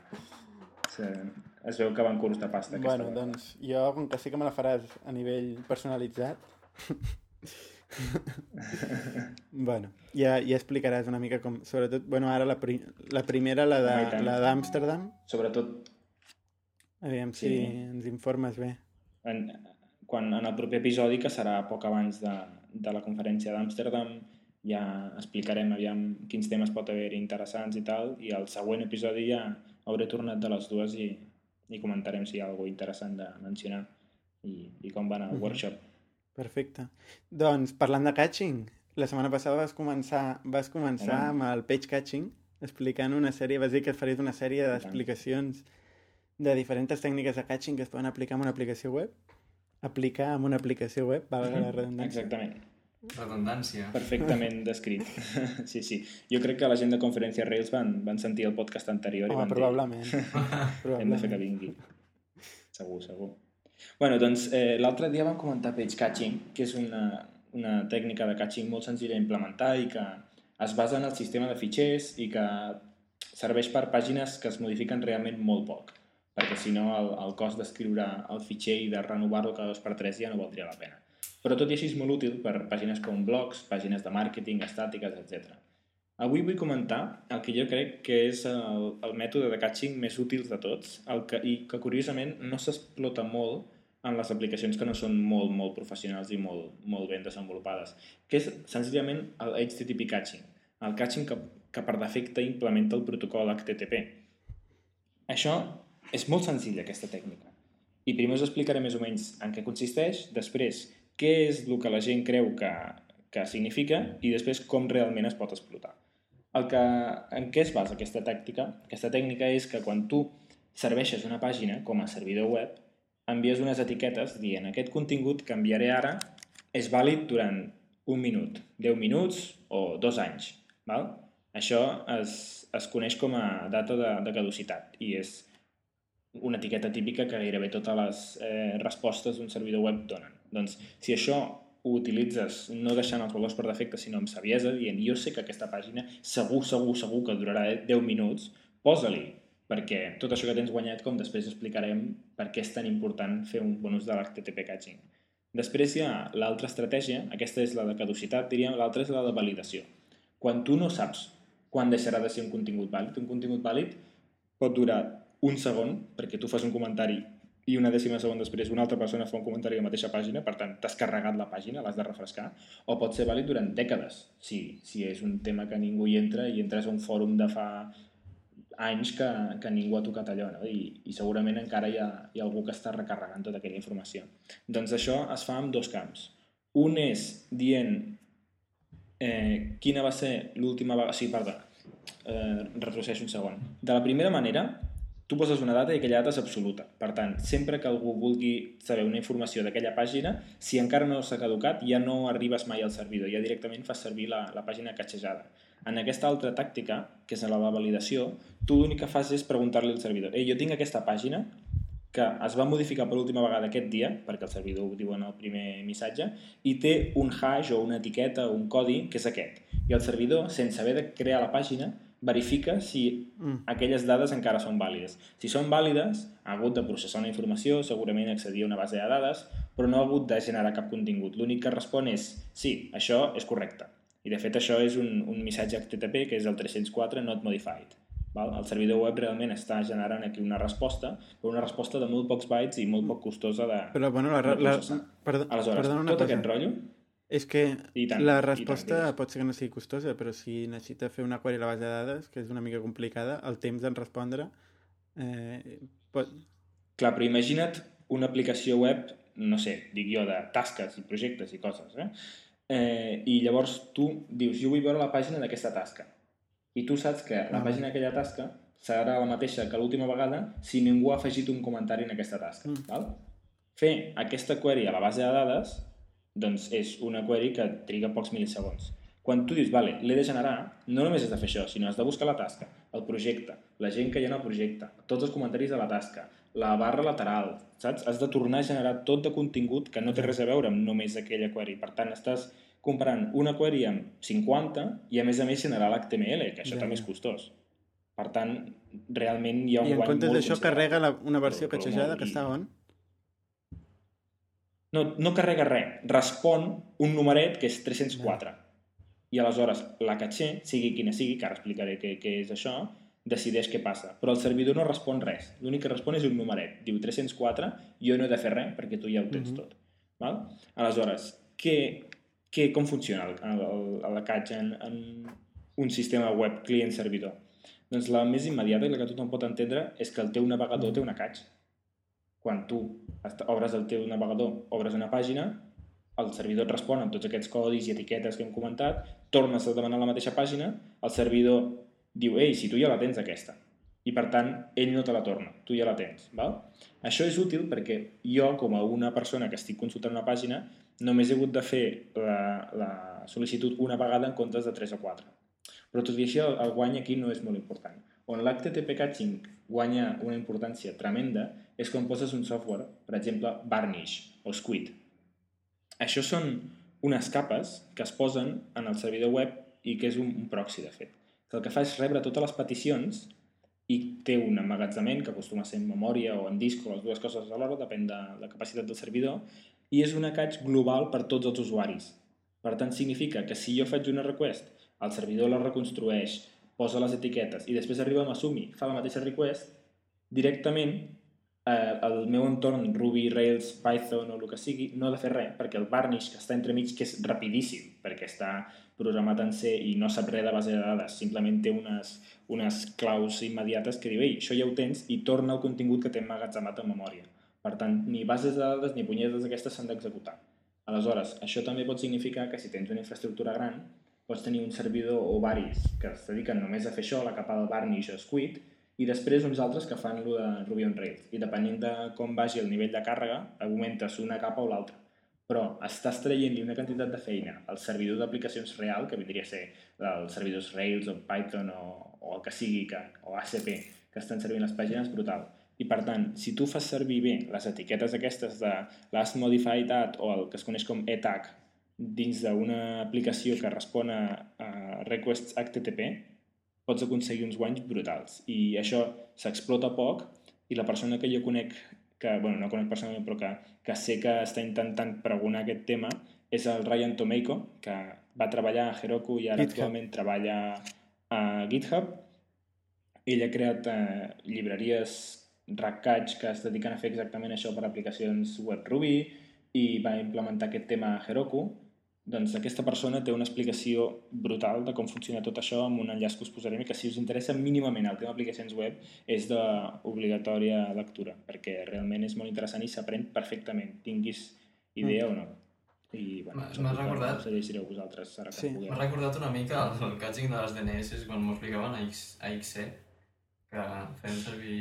Es veu que van curs de pasta. Bueno, vegada. doncs jo, com que sí que me la faràs a nivell personalitzat, bueno, ja, ja explicaràs una mica com... Sobretot, bueno, ara la, pri la primera, la d'Amsterdam, Sobretot aviam si Sí. ens informes bé. en, quan, en el proper episodi, que serà poc abans de, de la conferència d'Amsterdam, ja explicarem aviam quins temes pot haver interessants i tal, i al següent episodi ja hauré tornat de les dues i, i comentarem si hi ha alguna interessant de mencionar i, i com va anar el Mhm. workshop. Perfecte. Doncs, parlant de catching, la setmana passada vas començar, vas començar amb el page catching, explicant una sèrie, vas dir que faries una sèrie d'explicacions de diferents tècniques de catching que es poden aplicar en una aplicació web. Aplicar en una aplicació web, valga la redundància. Exactament. Redundància. Perfectament descrit. sí, sí. Jo crec que la gent de Conferència Rails van, van sentir el podcast anterior i Home, van dir probablement. hem de fer que probablement. vingui. Segur, segur. Bueno, doncs eh, l'altre dia vam comentar page catching, que és una, una tècnica de catching molt senzilla d'implementar i que es basa en el sistema de fitxers i que serveix per pàgines que es modifiquen realment molt poc, perquè si no el, el cost d'escriure el fitxer i de renovar-lo cada dos per tres ja no valdria la pena. Però tot i així és molt útil per pàgines com blogs, pàgines de màrqueting, estàtiques, etc. Avui vull comentar el que jo crec que és el, el mètode de catching més útil de tots el que, i que curiosament no s'explota molt en les aplicacions que no són molt, molt professionals i molt, molt ben desenvolupades, que és senzillament el HTTP catching, el catching que, que per defecte implementa el protocol HTTP. Això és molt senzill, aquesta tècnica. I primer us explicaré més o menys en què consisteix, després què és el que la gent creu que, que significa i després com realment es pot explotar. El que, en què es basa aquesta tàctica? Aquesta tècnica és que quan tu serveixes una pàgina com a servidor web, envies unes etiquetes dient aquest contingut que enviaré ara és vàlid durant un minut, 10 minuts o dos anys. Val? Això es, es coneix com a data de, de caducitat i és una etiqueta típica que gairebé totes les eh, respostes d'un servidor web donen. Doncs si això ho utilitzes no deixant els valors per defecte, sinó amb saviesa, dient jo sé que aquesta pàgina segur, segur, segur que durarà 10 minuts, posa-li, perquè tot això que tens guanyat, com després explicarem per què és tan important fer un bon ús de l'HTTP catching. Després hi ha l'altra estratègia, aquesta és la de caducitat, diríem, l'altra és la de validació. Quan tu no saps quan deixarà de ser un contingut vàlid, un contingut vàlid pot durar un segon, perquè tu fas un comentari i una dècima segon després una altra persona fa un comentari a la mateixa pàgina, per tant, t'has carregat la pàgina, l'has de refrescar, o pot ser vàlid durant dècades, si, si és un tema que ningú hi entra i entres a un fòrum de fa anys que, que ningú ha tocat allò, no? I, i segurament encara hi ha, hi ha algú que està recarregant tota aquella informació. Doncs això es fa amb dos camps. Un és dient eh, quina va ser l'última vegada... Sí, perdó, eh, retroceixo un segon. De la primera manera, tu poses una data i aquella data és absoluta. Per tant, sempre que algú vulgui saber una informació d'aquella pàgina, si encara no s'ha caducat, ja no arribes mai al servidor, ja directament fas servir la, la pàgina catxejada. En aquesta altra tàctica, que és la validació, tu l'únic que fas és preguntar-li al servidor «Ei, jo tinc aquesta pàgina que es va modificar per última vegada aquest dia, perquè el servidor ho diu en el primer missatge, i té un hash o una etiqueta o un codi que és aquest. I el servidor, sense haver de crear la pàgina, verifica si Mm. aquelles dades encara són vàlides. Si són vàlides, ha hagut de processar una informació, segurament accedir a una base de dades, però no ha hagut de generar cap contingut. L'únic que respon és sí, això és correcte. I de fet això és un, un missatge HTTP que és el 304 not modified. Val? El servidor web realment està generant aquí una resposta, però una resposta de molt pocs bytes i molt poc costosa de, Però, bueno, la, la, processar. perdó, Aleshores, perdona una tot cosa. aquest rotllo... És que tant, la tant, resposta digues. pot ser que no sigui costosa, però si necessita fer una query a la base de dades, que és una mica complicada, el temps en respondre eh, pot... Clar, però imagina't una aplicació web, no sé, dic jo, de tasques i projectes i coses, eh? eh I llavors tu dius, jo vull veure la pàgina d'aquesta tasca. I tu saps que la Ah, pàgina d'aquella tasca serà la mateixa que l'última vegada si ningú ha afegit un comentari en aquesta tasca. Mm. Val? Fer aquesta query a la base de dades doncs és una query que triga pocs mil·lisegons. Quan tu dius, vale, l'he de generar, no només has de fer això, sinó has de buscar la tasca, el projecte, la gent que hi ha en el projecte, tots els comentaris de la tasca, la barra lateral, saps? Has de tornar a generar tot de contingut que no té res a veure amb només aquella query. Per tant, estàs comparant una query amb 50 i a més a més generar l'HTML, que això Ja, també és costós. Per tant, realment hi ha un I en guany comptes molt d'això carrega la, una versió Però- catxejada molt, que està on? No, no carrega res. Respon un numeret que és 304. I aleshores la caché, sigui quina sigui, que ara explicaré què, què és això, decideix què passa. Però el servidor no respon res. L'únic que respon és un numeret. Diu 304, jo no he de fer res perquè tu ja ho tens Mhm. tot. Val? Aleshores, què, què, com funciona el, el, el, el catch en, en un sistema web client-servidor? Doncs la més immediata i la que tothom pot entendre és que el teu navegador té una catch. Quan tu obres el teu navegador, obres una pàgina, el servidor et respon amb tots aquests codis i etiquetes que hem comentat, tornes a demanar la mateixa pàgina, el servidor diu, ei, si tu ja la tens aquesta. I per tant, ell no te la torna, tu ja la tens. Val? Això és útil perquè jo, com a una persona que estic consultant una pàgina, només he hagut de fer la, la sol·licitud una vegada en comptes de 3 o 4. Però tot i així, el, guany aquí no és molt important. On l'HTTP catching guanya una importància tremenda és quan poses un software, per exemple, Varnish o Squid. Això són unes capes que es posen en el servidor web i que és un, un proxy, de fet. Que el que fa és rebre totes les peticions i té un emmagatzament que acostuma a ser en memòria o en disc o les dues coses alhora, depèn de la capacitat del servidor, i és una catch global per tots els usuaris. Per tant, significa que si jo faig una request, el servidor la reconstrueix, posa les etiquetes i després arriba a Masumi, fa la mateixa request, directament eh, el meu entorn Ruby, Rails, Python o el que sigui no ha de fer res, perquè el Varnish que està entremig, que és rapidíssim, perquè està programat en C i no sap res de base de dades, simplement té unes, unes claus immediates que diu, ei, això ja ho tens, i torna el contingut que té emmagatzemat en memòria. Per tant, ni bases de dades ni punyetes d'aquestes s'han d'executar. Aleshores, això també pot significar que si tens una infraestructura gran, pots tenir un servidor o varis que es dediquen només a fer això, la capa del Varnish o Squid, i després uns altres que fan lo de Ruby on Rails. I depenent de com vagi el nivell de càrrega, augmentes una capa o l'altra. Però estàs traient-li una quantitat de feina al servidor d'aplicacions real, que vindria a ser els servidors Rails o Python o, o el que sigui, que, o ACP, que estan servint les pàgines, brutal. I per tant, si tu fas servir bé les etiquetes aquestes de last modified at o el que es coneix com etag dins d'una aplicació que respon a, a requests HTTP, pots aconseguir uns guanys brutals. I això s'explota poc i la persona que jo conec, que, bueno, no conec personalment, però que, que sé que està intentant pregonar aquest tema, és el Ryan Tomeico, que va treballar a Heroku i ara GitHub. actualment treballa a GitHub. Ell ha creat eh, llibreries Rackcatch que es dediquen a fer exactament això per aplicacions web Ruby i va implementar aquest tema a Heroku doncs aquesta persona té una explicació brutal de com funciona tot això amb un enllaç que us posarem i que si us interessa mínimament el tema d'aplicacions web és d'obligatòria lectura perquè realment és molt interessant i s'aprèn perfectament, tinguis idea mm. o no. I, bueno, M'ha- segur m'ha que recordat- Us llegireu vosaltres ara que Sí. pugueu. M'ha recordat una mica el, el catching de les DNS quan m'ho explicaven a, X, a XC, que fem servir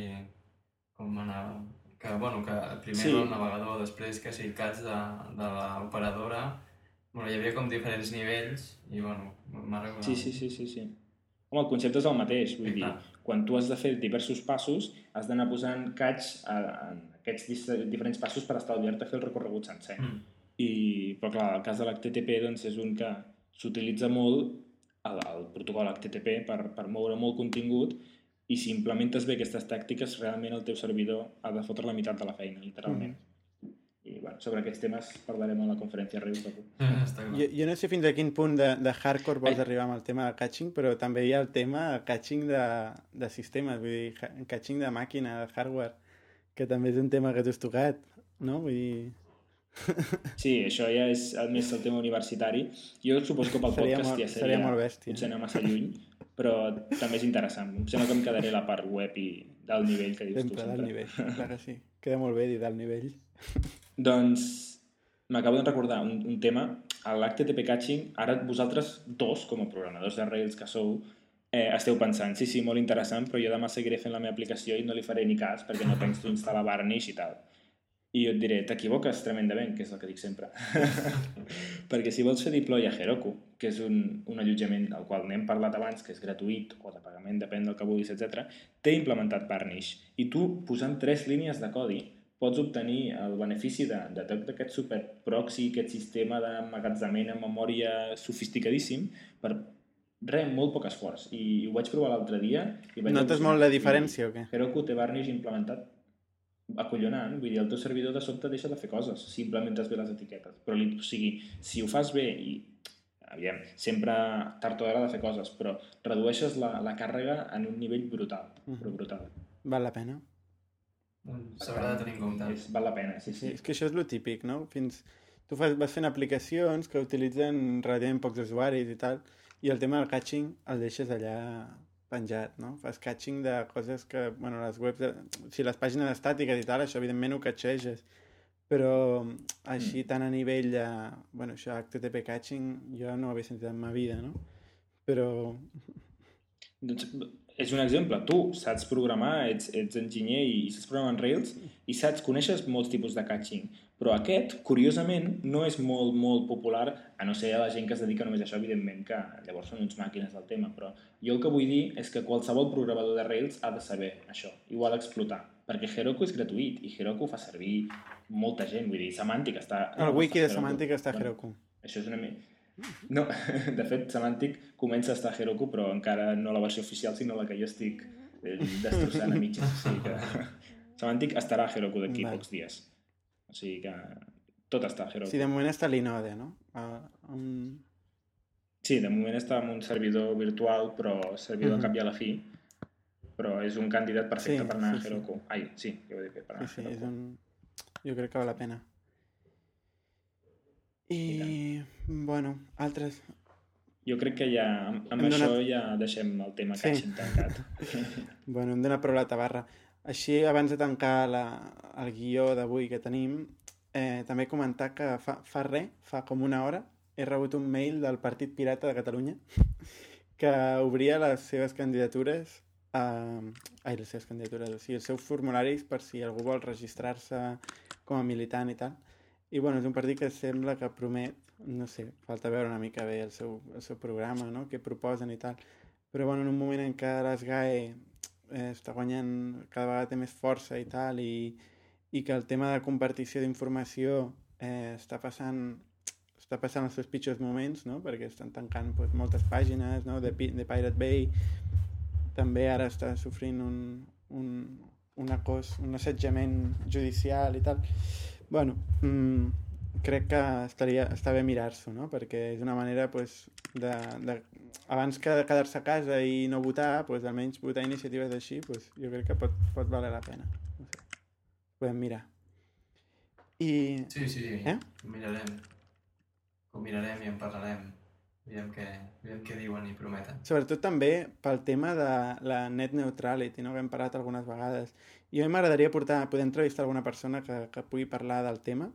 com anava... Que, bueno, que primer Sí. el navegador, després que si catch de, de l'operadora... Bueno, hi havia com diferents nivells i, bueno, m'ha recordat. Sí, sí, sí, sí, sí. Home, el concepte és el mateix, vull Sí, dir, clar. quan tu has de fer diversos passos, has d'anar posant catch a, en aquests diferents passos per estalviar-te fer el recorregut sencer. Mm. I, però clar, el cas de l'HTTP doncs, és un que s'utilitza molt el, el protocol HTTP per, per moure molt contingut i si implementes bé aquestes tàctiques realment el teu servidor ha de fotre la meitat de la feina, literalment. I i bueno, sobre aquests temes parlarem a la conferència Reus. Està clar. Jo, jo no sé fins a quin punt de, de hardcore vols Ai. arribar amb el tema del catching, però també hi ha el tema catching de, de sistemes, vull dir, catching de màquina, de hardware, que també és un tema que tu has tocat, no? Vull dir... Sí, això ja és el més el tema universitari. Jo suposo que pel Seria podcast molt- ja seria, seria molt bèstia. potser anar massa lluny, però també és interessant. Em sembla que em quedaré la part web i del nivell que dius Sempre, tu del sempre. nivell, clar que sí. Queda molt bé dir del nivell. Doncs m'acabo de recordar un, un tema, l'HTTP Catching, ara vosaltres dos, com a programadors de Rails que sou, eh, esteu pensant, sí, sí, molt interessant, però jo demà seguiré fent la meva aplicació i no li faré ni cas perquè no penso instal·lar Varnish i tal. I jo et diré, t'equivoques tremendament, que és el que dic sempre. perquè si vols fer deploy a Heroku, que és un, un allotjament del qual n'hem parlat abans, que és gratuït o de pagament, depèn del que vulguis, etc, té implementat Varnish. I tu, posant tres línies de codi, pots obtenir el benefici de, de tot aquest super proxy, aquest sistema d'emmagatzament en memòria sofisticadíssim per res, molt poc esforç. I ho vaig provar l'altre dia. I vaig Notes molt la I diferència o què? Heroku té Varnish implementat acollonant, vull dir, el teu servidor de sobte deixa de fer coses si implementes bé les etiquetes. Però, o sigui, si ho fas bé i aviam, sempre tard o d'hora de fer coses, però redueixes la, la càrrega en un nivell brutal, però brutal. Val la pena. S'haurà de tenir en compte. És, val la pena, sí, Sí, és que això és lo típic, no? Fins... Tu fas, vas fent aplicacions que utilitzen relativament pocs usuaris i tal, i el tema del catching el deixes allà penjat, no? Fas catching de coses que, bueno, les webs, de... o sigui, les pàgines estàtiques i tal, això evidentment ho catxeges, però així tant a nivell de, bueno, això, HTTP catching, jo no ho havia sentit en ma vida, no? Però, Doncs, és un exemple. Tu saps programar, ets, ets enginyer i, i saps programar en Rails i saps, coneixes molts tipus de catching. Però aquest, curiosament, no és molt, molt popular, a no ser a la gent que es dedica només a això, evidentment, que llavors són uns màquines del tema. Però jo el que vull dir és que qualsevol programador de Rails ha de saber això i ho ha d'explotar. Perquè Heroku és gratuït i Heroku ho fa servir molta gent. Vull dir, Semantic està... el wiki de Heroku. Semantic està a Bueno, Heroku. això és una mica... No, de fet, Semantic comença a estar a Heroku, però encara no la versió oficial, sinó la que jo estic eh, destrossant a mitges. O sigui que Semantic estarà a Heroku d'aquí Vale. pocs dies. O sigui que tot està a Heroku. Sí, de moment està l'Inode, no? Uh, um... Sí, de moment està en un servidor virtual, però servidor Mhm. al cap i a la fi. Però és un candidat perfecte Sí, per anar sí, a sí. Heroku. Ai, sí, jo ho he dit per anar Sí, sí, a és Heroku. un... Jo crec que val la pena. I, I bueno, altres... Jo crec que ja, amb, amb Hem això donat- ja deixem el tema Sí. catching tancat. Bueno, hem donat prou la tabarra. Així, abans de tancar la, el guió d'avui que tenim, eh, també comentar que fa, fa res, fa com una hora, he rebut un mail del Partit Pirata de Catalunya que obria les seves candidatures a... Ai, les seves candidatures, o sigui, els seus formularis per si algú vol registrar-se com a militant i tal. I bueno, és un partit que sembla que promet, no sé, falta veure una mica bé el seu, el seu programa, no?, què proposen i tal. Però bueno, en un moment en què l'ESGAE eh, està guanyant, cada vegada té més força i tal, i, i que el tema de compartició d'informació eh, està passant està passant els seus pitjors moments, no? perquè estan tancant pues, moltes pàgines no? de, de Pirate Bay, també ara està sofrint un, un, un, acos, un assetjament judicial i tal. Bueno, mm, crec que estaria, està bé mirar-s'ho, no? perquè és una manera pues, de, de, abans que quedar-se a casa i no votar, pues, almenys votar iniciatives així, pues, jo crec que pot, pot valer la pena. No sé. Podem mirar. I... Sí, sí, Eh? ho mirarem. Ho mirarem i en parlarem. Veiem què, veiem què diuen i prometen. Sobretot també pel tema de la net neutrality, no? que hem parlat algunes vegades. I a mi m'agradaria portar, poder entrevistar alguna persona que, que pugui parlar del tema,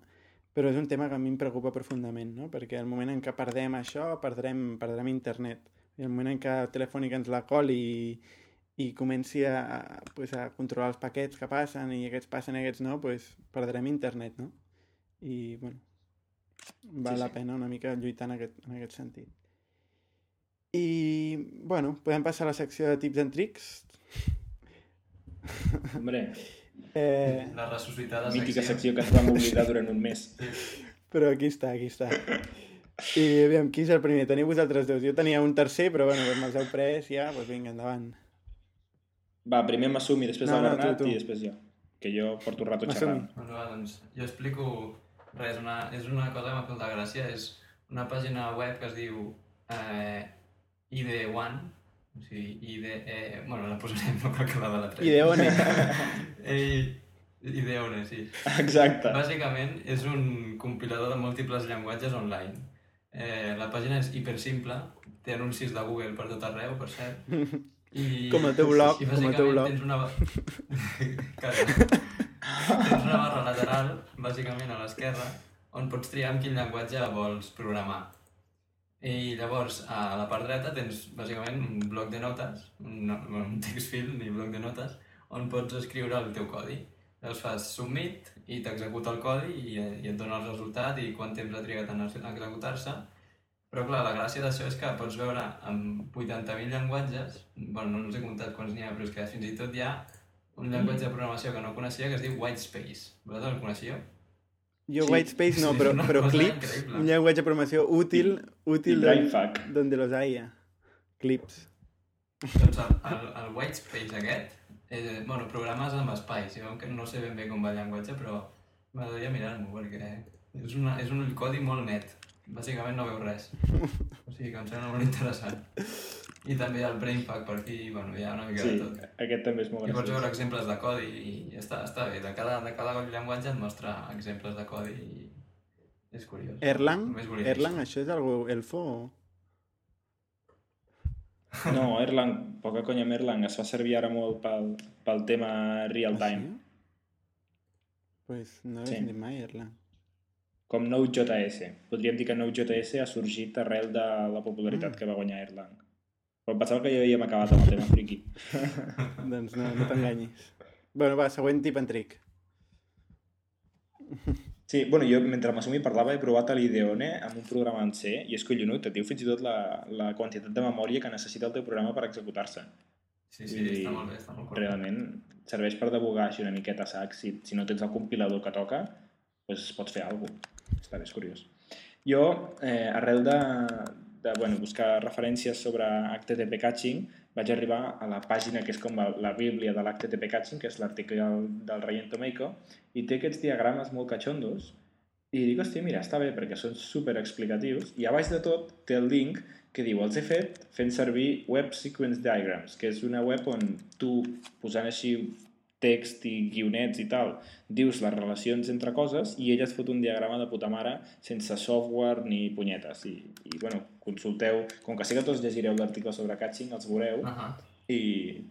però és un tema que a mi em preocupa profundament, no? perquè el moment en què perdem això, perdrem, perdrem internet. I el moment en què Telefònica ens la coli i, i comenci a, a, pues, a controlar els paquets que passen i aquests passen i aquests no, pues, perdrem internet, no? I, bueno, val Sí, la sí. pena una mica lluitar en aquest, en aquest sentit. I, bueno, podem passar a la secció de tips and tricks. Hombre, Eh, La ressuscitada mítica secció. secció que ens vam oblidar durant un mes. però aquí està, aquí està. I aviam, qui és el primer? Teniu vosaltres dos. Jo tenia un tercer, però bueno, com me'ls heu pres ja, doncs vinga, endavant. Va, primer m'assumi, després No, el no, Bernat tu, tu. i després jo. Que jo porto un rato xerrant. Doncs va, doncs jo explico res, una, és una cosa que m'ha fet molta gràcia, és una pàgina web que es diu eh, ID1, o sigui, ID... Eh, bueno, la posarem, no cal que la de la 3. Ideone. Ei, Ideone, sí. Exacte. Bàsicament és un compilador de múltiples llenguatges online. Eh, la pàgina és hipersimple, té anuncis de Google per tot arreu, per cert. I, Com el teu blog, i com el teu blog. Tens una... Tens una barra lateral, bàsicament a l'esquerra, on pots triar amb quin llenguatge vols programar. I llavors, a la part dreta tens bàsicament un bloc de notes, un, un text field ni bloc de notes, on pots escriure el teu codi. Llavors fas submit i t'executa el codi i, i et dona el resultat i quant temps ha trigat ex- executar-se. Però clar, la gràcia d'això és que pots veure amb 80.000 llenguatges, bueno, no us he comptat quants n'hi ha, però és que fins i tot hi ha un llenguatge de programació que no coneixia que es diu Whitespace. Vosaltres el coneixíeu? Jo Sí. Whitespace no, però, però Clips, increïble. un llenguatge de programació útil, I útil Brainfuck. donde los haya. Clips. Doncs el, el, el Whitespace aquest, eh, bueno, programes amb espai, si veu que no sé ben bé com va el llenguatge, però m'agradaria mirar-m'ho, perquè és, una, és un codi molt net. Bàsicament no veu res. O sigui que em sembla molt interessant. I també el Brainfuck per aquí, bueno, hi ha una mica Sí, de tot. aquest també és molt I pots veure graciós. exemples de codi i està, està bé. De cada, de cada llenguatge et mostra exemples de codi i és curiós. Erlang? Erlang, això. és algú elfo o... No, Erlang, poca conya amb Erlang, es fa servir ara molt pel, pel tema real time. Ah, sí? Pues no l'he Sí. sentit mai, Erlang. Com Node.js. Podríem dir que Node.js ha sorgit arrel de la popularitat Mm. que va guanyar Erlang. Però em pensava que ja havíem acabat amb el tema friki. doncs no, no t'enganyis. Bueno, va, següent tip en trick. Sí, bueno, jo mentre m'assumi parlava he provat a l'Ideone amb un programa en C i és collonut, et diu fins i tot la, la quantitat de memòria que necessita el teu programa per executar-se. Sí, sí, I està molt bé, està molt correcte. Realment serveix per debugar així una miqueta a sac. Si, si no tens el compilador que toca, doncs pots fer alguna cosa. Està bé, és curiós. Jo, eh, arrel de, de bueno, buscar referències sobre HTTP Catching, vaig arribar a la pàgina que és com la, bíblia de l'HTTP Catching, que és l'article del, del Ryan Tomeico, i té aquests diagrames molt catxondos, i dic, hòstia, mira, està bé, perquè són super explicatius, i a baix de tot té el link que diu, els he fet fent servir Web Sequence Diagrams, que és una web on tu, posant així text i guionets i tal, dius les relacions entre coses i ella es fot un diagrama de puta mare sense software ni punyetes. I, i bueno, consulteu, com que sé que tots llegireu l'article sobre catching, els veureu Uh -huh. i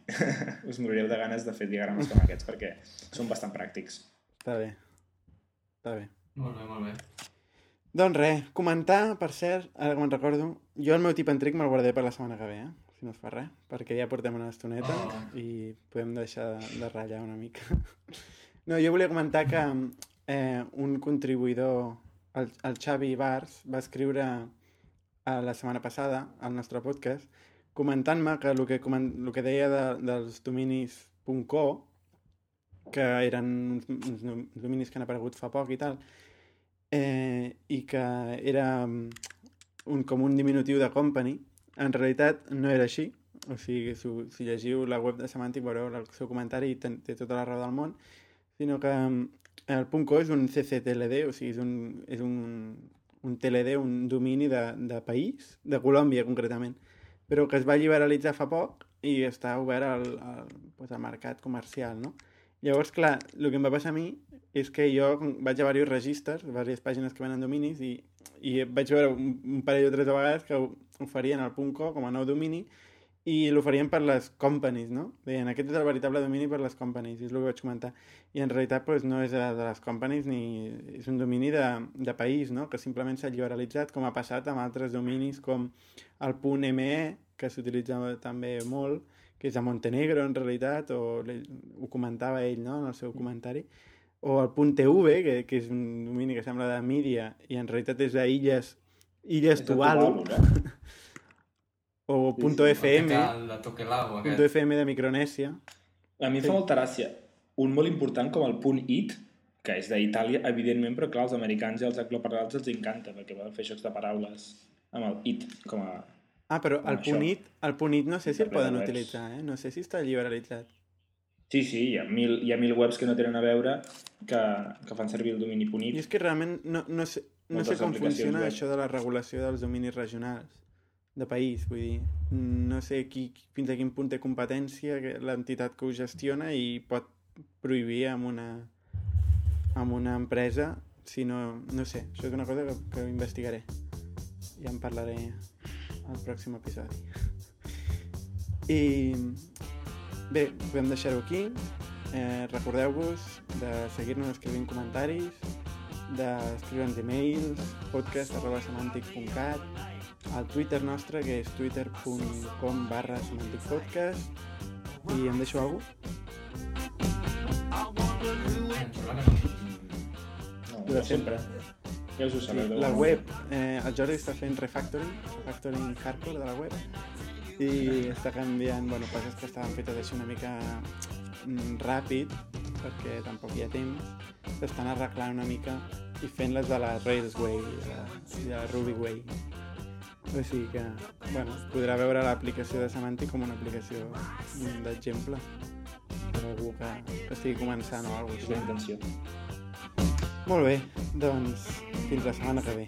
us morireu de ganes de fer diagrames com aquests perquè són bastant pràctics. Està bé. Està bé. Molt bé, molt bé. Doncs res, comentar, per cert, ara que me'n recordo, jo el meu tip en trick me'l guardaré per la setmana que ve, eh? Si no es fa res, perquè ja portem una estoneta Oh. i podem deixar de, de ratllar una mica. No, jo volia comentar que eh, un contribuïdor, el, el Xavi Bars, va escriure a la setmana passada al nostre podcast comentant-me que el que, comen- el que deia de, dels dominis .co que eren uns, uns dominis que han aparegut fa poc i tal, eh, i que era mm, un, com un diminutiu de company, en realitat no era així. O sigui, si, si llegiu la web de Semantic veureu el seu comentari i té, tota la raó del món, sinó que mm, el .co és un CCTLD, o sigui, és un, és un, un TLD, un domini de, de país, de Colòmbia concretament, però que es va liberalitzar fa poc i està obert al, al, pues, al mercat comercial, no? Llavors, clar, el que em va passar a mi és que jo vaig a diversos registres, diverses pàgines que venen dominis, i, i vaig veure un, un parell o tres de vegades que oferien el .co com a nou domini i l'oferien per les companies, no? Deien, aquest és el veritable domini per les companies, és el que vaig comentar. I en realitat pues, no és de les companies ni és un domini de, de país, no? Que simplement s'ha liberalitzat, com ha passat amb altres dominis com el .me, que s'utilitza també molt, que és a Montenegro en realitat, o ho comentava ell no? en el seu comentari, o el .tv, que, que és un domini que sembla de mídia i en realitat és d'illes Illes Tuvalu, no? o Sí, sí. .fm, aquest. .fm de Micronèsia. A mi em fa molta gràcia. Un molt important com el punt .it, que és d'Itàlia, evidentment, però clar, als americans i als angloparlants els encanta, perquè poden fer jocs de paraules amb el it, com a... Ah, però Com el això. punt it, el punt it no sé si el poden webs. utilitzar, eh? No sé si està liberalitzat. Sí, sí, hi ha, mil, hi ha mil webs que no tenen a veure que, que fan servir el domini I punit. és que realment no, no sé, no sé com funciona web. això de la regulació dels dominis regionals de país, vull dir, no sé qui, fins a quin punt té competència l'entitat que ho gestiona i pot prohibir amb una, amb una empresa si no, no sé, això és una cosa que, que investigaré. Ja en parlaré al pròxim episodi. I bé, podem deixar-ho aquí. Eh, recordeu-vos de seguir-nos escrivint comentaris d'escriure'ns e-mails podcast arroba semàntic.cat al Twitter nostre que és twitter.com barra semànticpodcast i em deixo alguna que no. Sempre. Ja us ho Sí, sabeu. de la web, eh, el Jordi està fent refactoring, refactoring hardcore de la web i està canviant, bueno, coses que estaven fetes així una mica mm, ràpid perquè tampoc hi ha temps, s'estan arreglant una mica i fent-les de la Railsway i de, i de la Ruby Way. O sigui que, bueno, podrà veure l'aplicació de Semantic com una aplicació d'exemple per algú que, que estigui començant o alguna cosa intenció. Molt bé, doncs fins la setmana que ve.